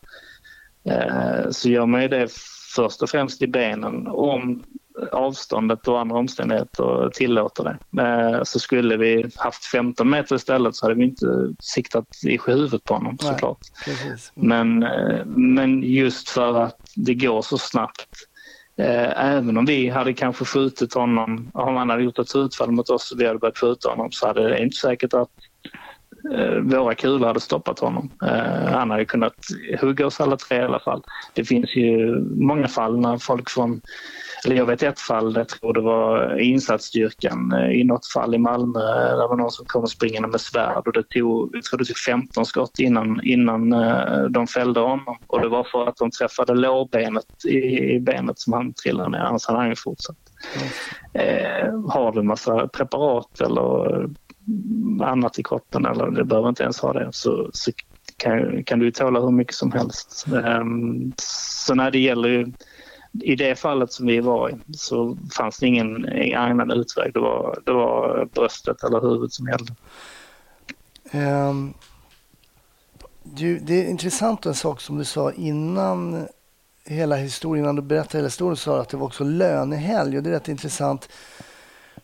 eh, så gör man ju det först och främst i benen. Om avståndet och andra omständigheter tillåter det. Eh, så skulle vi haft 15 meter istället så hade vi inte siktat i huvudet på honom såklart. Precis. Men, eh, men just för att det går så snabbt eh, Även om vi hade kanske skjutit honom, om han hade gjort ett utfall mot oss och vi hade börjat skjuta honom så hade det inte säkert att våra kulor hade stoppat honom. Han hade kunnat hugga oss alla tre i alla fall. Det finns ju många fall när folk från eller jag vet ett fall, jag tror det var insatsstyrkan eh, i något fall i Malmö, eh, där var någon som kom springande med svärd och det tog, jag tror det tog 15 skott innan, innan eh, de fällde honom. Och det var för att de träffade lårbenet i, i benet som han trillade ner, annars hade han ju fortsatt. Eh, har du massa preparat eller annat i kroppen eller det behöver inte ens ha det så, så kan, kan du tåla hur mycket som helst. Ehm, så när det gäller ju, i det fallet som vi var i så fanns det ingen annan utväg. Det var, det var bröstet eller huvudet som gällde. Um, du, det är intressant en sak som du sa innan hela historien, innan du berättade hela historien, sa att det var också lönehelg och det är rätt intressant.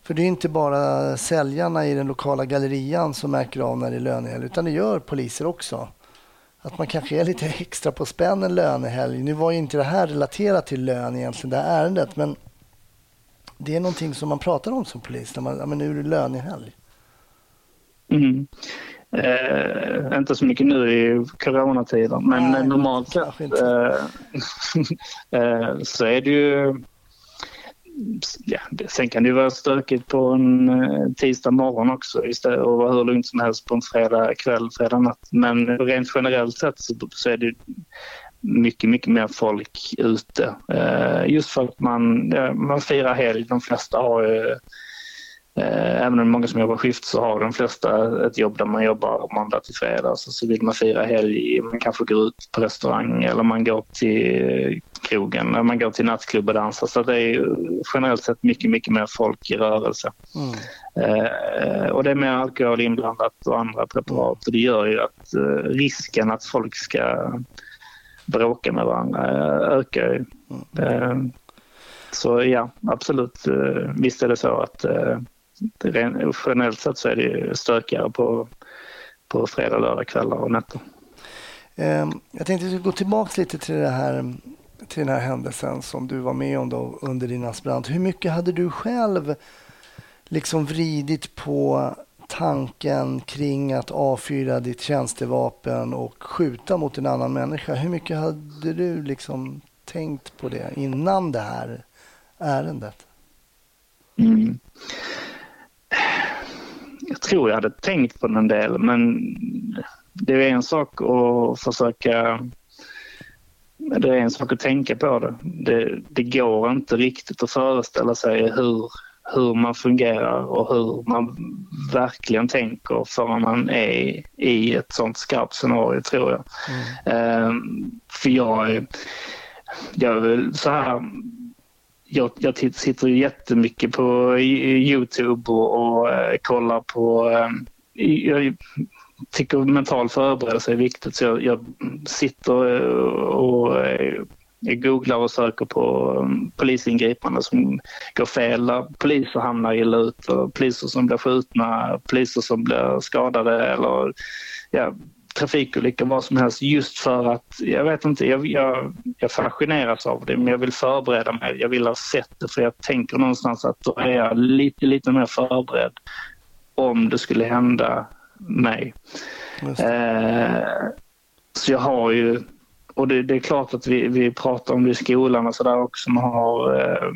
För det är inte bara säljarna i den lokala gallerian som märker av när det är lönehelg, utan det gör poliser också. Att man kanske är lite extra på spänn en lönehelg. Nu var ju inte det här relaterat till lön egentligen, det här ärendet, men det är någonting som man pratar om som polis, när man, ja, men nu är det lönehelg. Mm. Eh, inte så mycket nu i coronatider, men Nej, normalt sett eh, eh, så är det ju... Ja, sen kan det ju vara stökigt på en eh, tisdag morgon också istället och vara hur lugnt som helst på en fredag kväll, fredag natt. Men rent generellt sett så, så är det mycket, mycket mer folk ute. Eh, just för att man, ja, man firar helg. De flesta har ju även om många som jobbar skift så har de flesta ett jobb där man jobbar måndag till fredag. Så, så vill man fira helg, man kanske går ut på restaurang eller man går till krogen eller man går till nattklubb och dansar. Så det är generellt sett mycket, mycket mer folk i rörelse. Mm. Eh, och det är mer alkohol inblandat och andra preparat och det gör ju att eh, risken att folk ska bråka med varandra eh, ökar ju. Mm. Eh, så ja, absolut. Eh, visst är det så att generellt sett så är det stökigare på, på fredag, lördag kvällar och nätter. Ehm, jag tänkte att vi gå tillbaka lite till, det här, till den här händelsen som du var med om då under din aspirant. Hur mycket hade du själv liksom vridit på tanken kring att avfyra ditt tjänstevapen och skjuta mot en annan människa? Hur mycket hade du liksom tänkt på det innan det här ärendet? Mm jag tror jag hade tänkt på den en del men det är en sak att försöka det är en sak att tänka på det. det. Det går inte riktigt att föreställa sig hur, hur man fungerar och hur man verkligen tänker förrän man är i ett sånt skarpt scenario tror jag. Mm. Um, för jag, jag så här jag, jag sitter jättemycket på Youtube och, och eh, kollar på... Eh, jag tycker mental förberedelse är viktigt så jag, jag sitter eh, och, och jag googlar och söker på mm, polisingripanden som går fel, där poliser hamnar illa ut, och poliser som blir skjutna, poliser som blir skadade eller ja, trafikolyckor, vad som helst, just för att, jag vet inte, jag, jag, jag fascineras av det, men jag vill förbereda mig. Jag vill ha sett det, för jag tänker någonstans att då är jag lite, lite mer förberedd om det skulle hända mig. Eh, så jag har ju, och det, det, är klart att vi, vi pratar om det i skolan och sådär också, man har eh,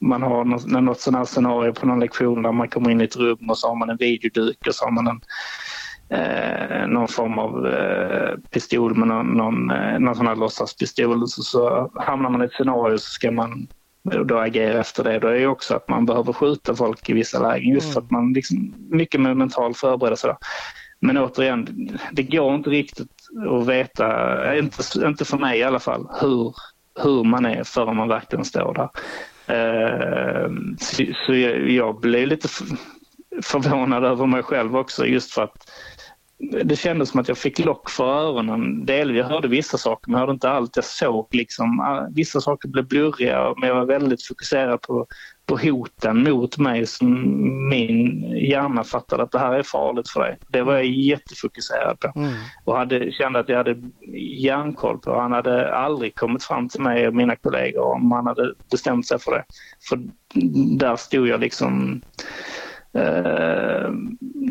man har något, något sådant här scenario på någon lektion där man kommer in i ett rum och så har man en videoduk och så har man en eh, någon form av eh, pistol med någon, någon, eh, någon sån här låtsaspistol. Så, så hamnar man i ett scenario så ska man då agera efter det. Då är det också att man behöver skjuta folk i vissa lägen just för att man liksom, mycket med mental förberedelse. Men återigen, det går inte riktigt att veta, inte, inte för mig i alla fall, hur, hur man är förrän man verkligen står där. Uh, så, så jag, jag blev lite förvånad över mig själv också just för att det kändes som att jag fick lock för öronen. Del, jag hörde vissa saker men jag hörde inte allt. Jag såg liksom, ah, vissa saker blev blurriga men jag var väldigt fokuserad på, på hoten mot mig som min hjärna fattade att det här är farligt för dig. Det var jag jättefokuserad på mm. och hade, kände att jag hade järnkoll på. Han hade aldrig kommit fram till mig och mina kollegor om han hade bestämt sig för det. För där stod jag liksom Uh,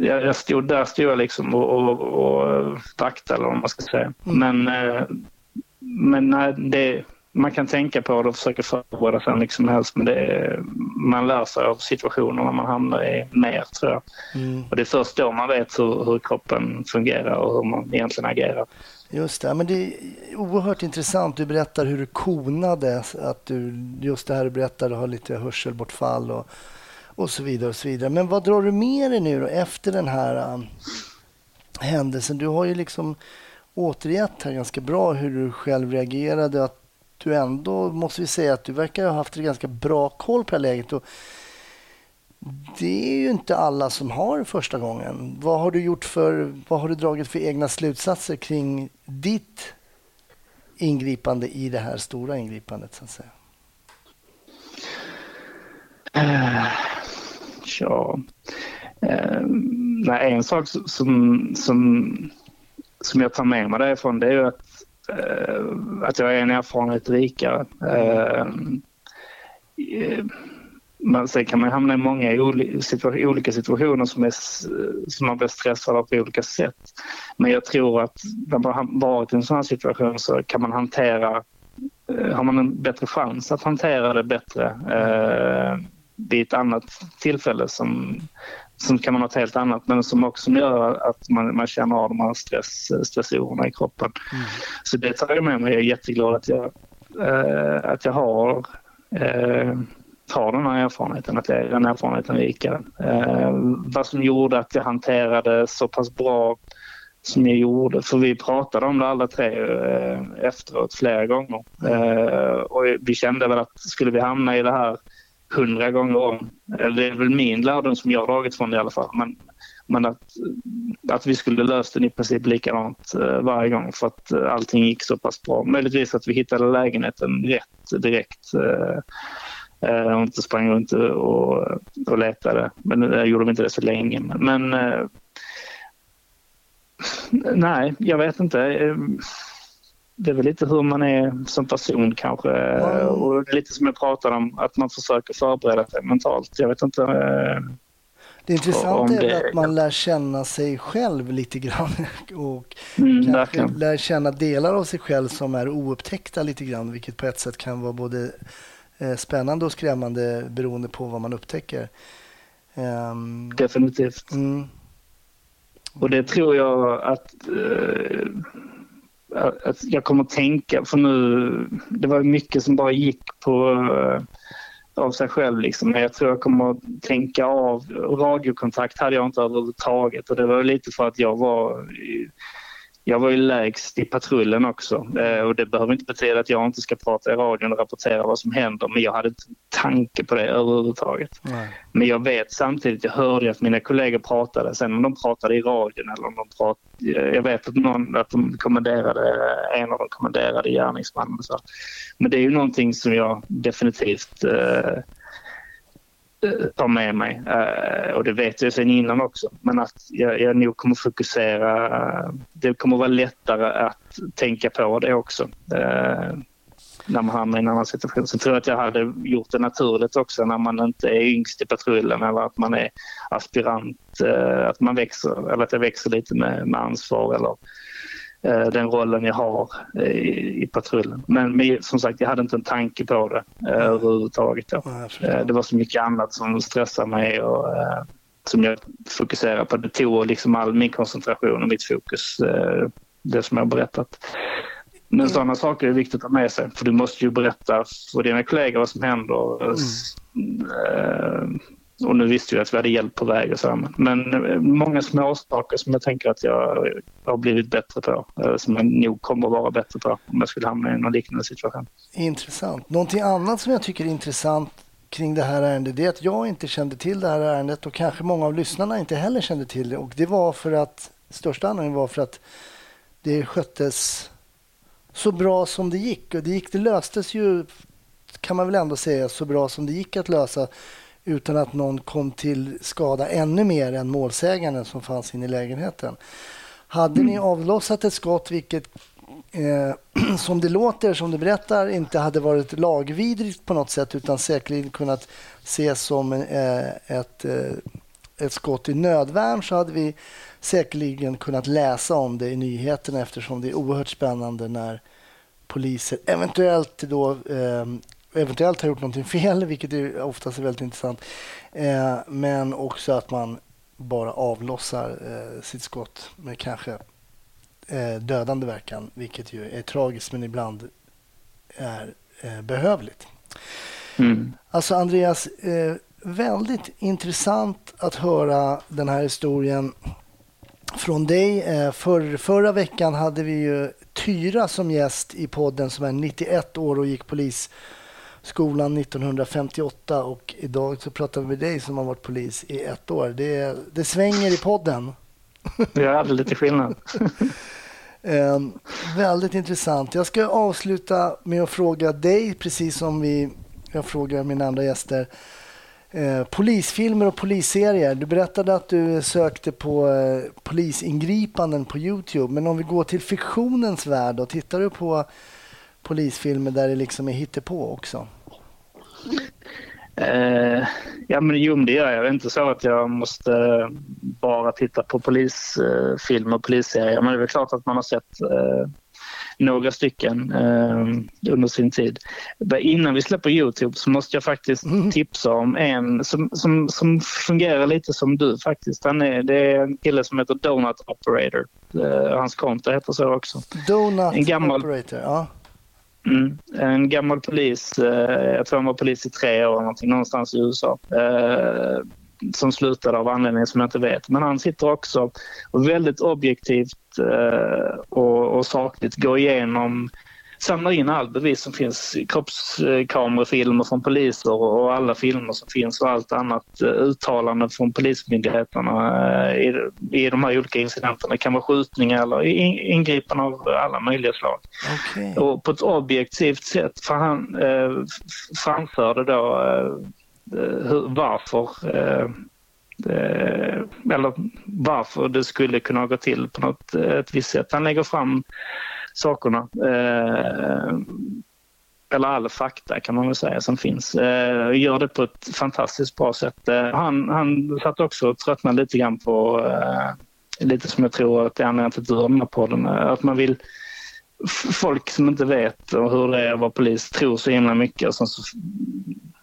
jag stod, där stod jag liksom och, och, och vaktade eller vad man ska säga. Mm. Men, uh, men nej, det, man kan tänka på det och försöka förbereda sig liksom som helst men det man lär sig av situationerna man hamnar i mer tror jag. Mm. Och det är först då man vet hur, hur kroppen fungerar och hur man egentligen agerar. Just det, men det är oerhört intressant. Du berättar hur du konade, att du, just det här du berättade, har lite hörselbortfall och, och så vidare. och så vidare. Men vad drar du med dig nu då, efter den här äh, händelsen? Du har ju liksom återgett här ganska bra hur du själv reagerade. Att du ändå, måste vi säga, att du verkar ha haft ganska bra koll på det här läget. Och det är ju inte alla som har första gången. Vad har du gjort för, vad har du dragit för egna slutsatser kring ditt ingripande i det här stora ingripandet så att säga? Eh, ja, ehm, nej, en sak som, som, som jag tar med mig därifrån det är ju att, eh, att jag är en erfarenhet rikare. Ehm, eh, Men sen kan man hamna i många olika situationer som, är, som man blir stressad av på olika sätt. Men jag tror att när man har varit i en sån här situation så kan man hantera, har man en bättre chans att hantera det bättre eh, vid ett annat tillfälle som, som kan man ha ett helt annat men som också gör att man, man känner av de här stress, stressorerna i kroppen. Mm. Så det tar jag med mig. Jag är jätteglad att jag, eh, att jag har eh, har den här erfarenheten, att jag är den erfarenheten rikare. Eh, vad som gjorde att jag hanterade så pass bra som jag gjorde, för vi pratade om det alla tre eh, efteråt flera gånger. Eh, och vi kände väl att skulle vi hamna i det här hundra gånger om, eller det är väl min lärdom som jag har dragit från det i alla fall, men, men att, att vi skulle löst den i princip likadant eh, varje gång för att eh, allting gick så pass bra. Möjligtvis att vi hittade lägenheten rätt direkt. Eh, och inte sprang runt och, och letade. Men jag gjorde inte det så länge. Men men nej, jag vet inte. Eh, det är väl lite hur man är som person kanske. Mm. Och lite som jag pratade om, att man försöker förbereda sig mentalt. Jag vet inte. Det intressanta är det... att man lär känna sig själv lite grann och mm, kanske verkligen. lär känna delar av sig själv som är oupptäckta lite grann, vilket på ett sätt kan vara både Eh, spännande och skrämmande beroende på vad man upptäcker. Um, Definitivt. Mm. Och det tror jag att, uh, att jag kommer att tänka, för nu, det var mycket som bara gick på eh, av sig själv. Liksom. Men jag tror jag kommer att tänka av. Radiokontakt hade jag inte överhuvudtaget och det var lite för att jag var jag var ju lägst i patrullen också eh, och det behöver inte betyda att jag inte ska prata i radion och rapportera vad som händer men jag hade inte tanke på det överhuvudtaget. Nej. Men jag vet samtidigt, jag hörde att mina kollegor pratade, sen om de pratade i radion eller om de pratade, jag vet att, någon, att de kommenderade, en av dem kommenderade gärningsmannen. Så. Men det är ju någonting som jag definitivt eh, ta med mig. Eh, och det vet jag sen innan också. Men att jag, jag nog kommer fokusera. Det kommer vara lättare att tänka på det också. Eh, när man hamnar i en annan situation. Så tror jag att jag hade gjort det naturligt också när man inte är yngst i patrullen eller att man är aspirant. Eh, att man växer, eller att jag växer lite med, med ansvar eller den rollen jag har eh, i, i patrullen. Men, men, som sagt, jag hade inte en tanke på det eh, överhuvudtaget. Då. det var så mycket annat som stressade mig och som jag fokuserade på. Det tog liksom all min koncentration och mitt fokus, det som jag berättat. Men mm. sådana saker är viktigt att ta med sig för du måste ju berätta för dina kollegor vad som händer. Mm och nu visste jag att vi hade hjälp på väg och så. Men eh, många små saker som jag tänker att jag har blivit bättre på. Eh, som jag nog kommer att vara bättre på om jag skulle hamna i någon liknande situation. Intressant. Någonting annat som jag tycker är intressant kring det här ärendet det är att jag inte kände till det här ärendet och kanske många av lyssnarna inte heller kände till det. Och det var för att, största anledningen var för att det sköttes så bra som det gick. Och det, gick, det löstes ju, kan man väl ändå säga, så bra som det gick att lösa utan att någon kom till skada ännu mer än målsäganden som fanns inne i lägenheten. Hade ni avlossat ett skott, vilket eh, som det låter, som du berättar, inte hade varit lagvidrigt på något sätt utan säkerligen kunnat ses som eh, ett, eh, ett skott i nödvärn så hade vi säkerligen kunnat läsa om det i nyheterna eftersom det är oerhört spännande när poliser eventuellt då eh, eventuellt har gjort någonting fel, vilket är oftast är väldigt intressant. Eh, men också att man bara avlossar eh, sitt skott med kanske eh, dödande verkan, vilket ju är tragiskt men ibland är eh, behövligt. Mm. Alltså Andreas, eh, väldigt intressant att höra den här historien från dig. Eh, för, förra veckan hade vi ju Tyra som gäst i podden som är 91 år och gick polisskolan 1958 och idag så pratar vi med dig som har varit polis i ett år. Det, det svänger i podden. Det är lite skillnad. eh, väldigt intressant. Jag ska avsluta med att fråga dig, precis som vi, jag frågar mina andra gäster. Eh, polisfilmer och polisserier. Du berättade att du sökte på eh, polisingripanden på Youtube. Men om vi går till fiktionens värld, och tittar du på polisfilmer där det liksom är hittepå också? Eh, ja, men jo, det gör jag. Det är inte så att jag måste bara titta på polisfilmer och polisserier. Men det är väl klart att man har sett eh, några stycken eh, under sin tid. Innan vi släpper Youtube så måste jag faktiskt mm. tipsa om en som, som, som fungerar lite som du faktiskt. Han är, det är en kille som heter Donut Operator. Eh, hans konto heter så också. Donut en gammal, Operator, ja. Mm, en gammal polis, eh, jag tror han var polis i tre år någonting, någonstans i USA. Eh, som slutade av anledningar som jag inte vet. Men han sitter också och väldigt objektivt eh, och, och sakligt går igenom samlar in all bevis som finns, kroppskamerafilmer från poliser och alla filmer som finns och allt annat eh, uttalanden från polismyndigheterna eh, i, i de här olika incidenterna. Det kan vara skjutningar eller ingripanden av alla möjliga slag. Okay. Och på ett objektivt sätt för han eh, framförde då eh, Eh, hur, varför eh, eh, eller varför det skulle kunna gå till på något ett visst sätt. Han lägger fram sakerna eh, eller all fakta kan man väl säga som finns. Eh, gör det på ett fantastiskt bra sätt. Eh, han, han satt också och tröttnade lite grann på, eh, lite som jag tror att det är anledningen till att du har den här podden, eh, att man vill folk som inte vet hur det är att vara polis tror så himla mycket och sen så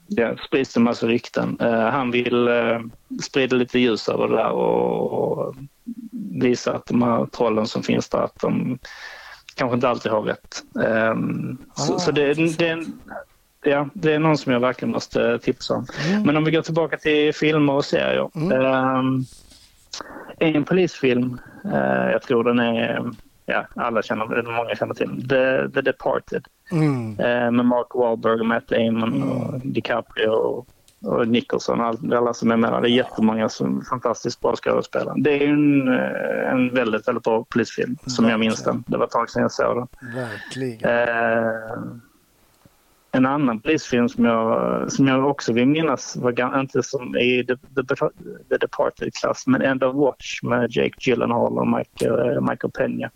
det sprids en massa rykten. Uh, han vill uh, sprida lite ljus över det där och, och, visa att de här trollen som finns där, att de kanske inte alltid har rätt. Um, ah, så, så det, det, ja, det är någon som jag verkligen måste tipsa om. Mm. Men om vi går tillbaka till filmer och serier. Mm. Um, en polisfilm, uh, jag tror den är ja, alla känner, många känner till The, The Departed. Mm. Eh, med Mark Wahlberg, Matt Damon, mm. och DiCaprio och, och Nicholson. All, alla som är med. Det är jättemånga som fantastiskt bra skådespelare. Det är en, eh, en väldigt, väldigt bra polisfilm som Verkligen. jag minns den. Det var ett tag sedan jag såg den. Verkligen. Eh, en annan polisfilm som jag, som jag också vill minnas var inte som i The, The, The Departed-klass men End of Watch med Jake Gyllenhaal och Michael, eh, Michael Peña.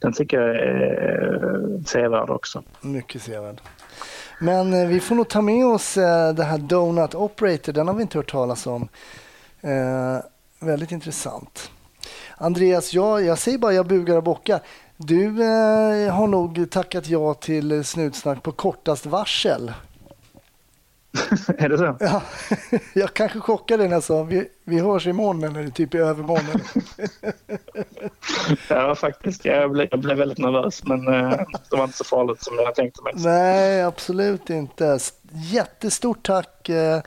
Den tycker jag är sevärd också. Mycket sevärd. Men eh, vi får nog ta med oss eh, det här Donut Operator. Den har vi inte hört talas om. Eh, väldigt intressant. Andreas, jag, jag säger bara jag bugar och bockar. Du eh, har nog tackat ja till Snutsnack på kortast varsel. är det så? Ja, jag kanske chockade dig när jag sa vi, vi hörs imorgon eller typ i övermorgon. ja, faktiskt. Jag blev, jag blev väldigt nervös, men eh, det var inte så farligt som jag tänkte mig. Nej, absolut inte. Jättestort tack eh,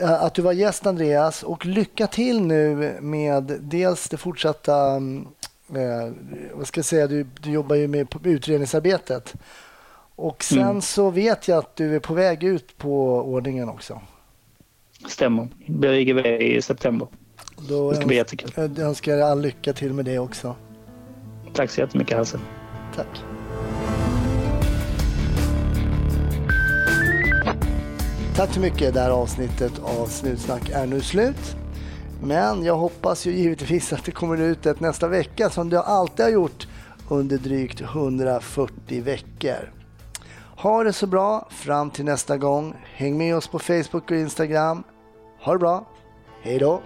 att du var gäst, Andreas. Och lycka till nu med dels det fortsatta mm, eh, vad ska jag säga, du, du jobbar ju med utredningsarbetet. Och sen mm. så vet jag att du är på väg ut på ordningen också. Stämmer. Det blir IGV i september. Då det ska bli jättekul. Jag önskar all lycka till med det också. Tack så jättemycket Hasse. Tack. Tack så mycket. Det här avsnittet av Snutsnack är nu slut. Men jag hoppas ju givetvis att det kommer ut ett nästa vecka som det alltid har gjort under drygt 140 veckor. Ha det så bra fram till nästa gång. Häng med oss på Facebook och Instagram. Ha det bra. Hej då!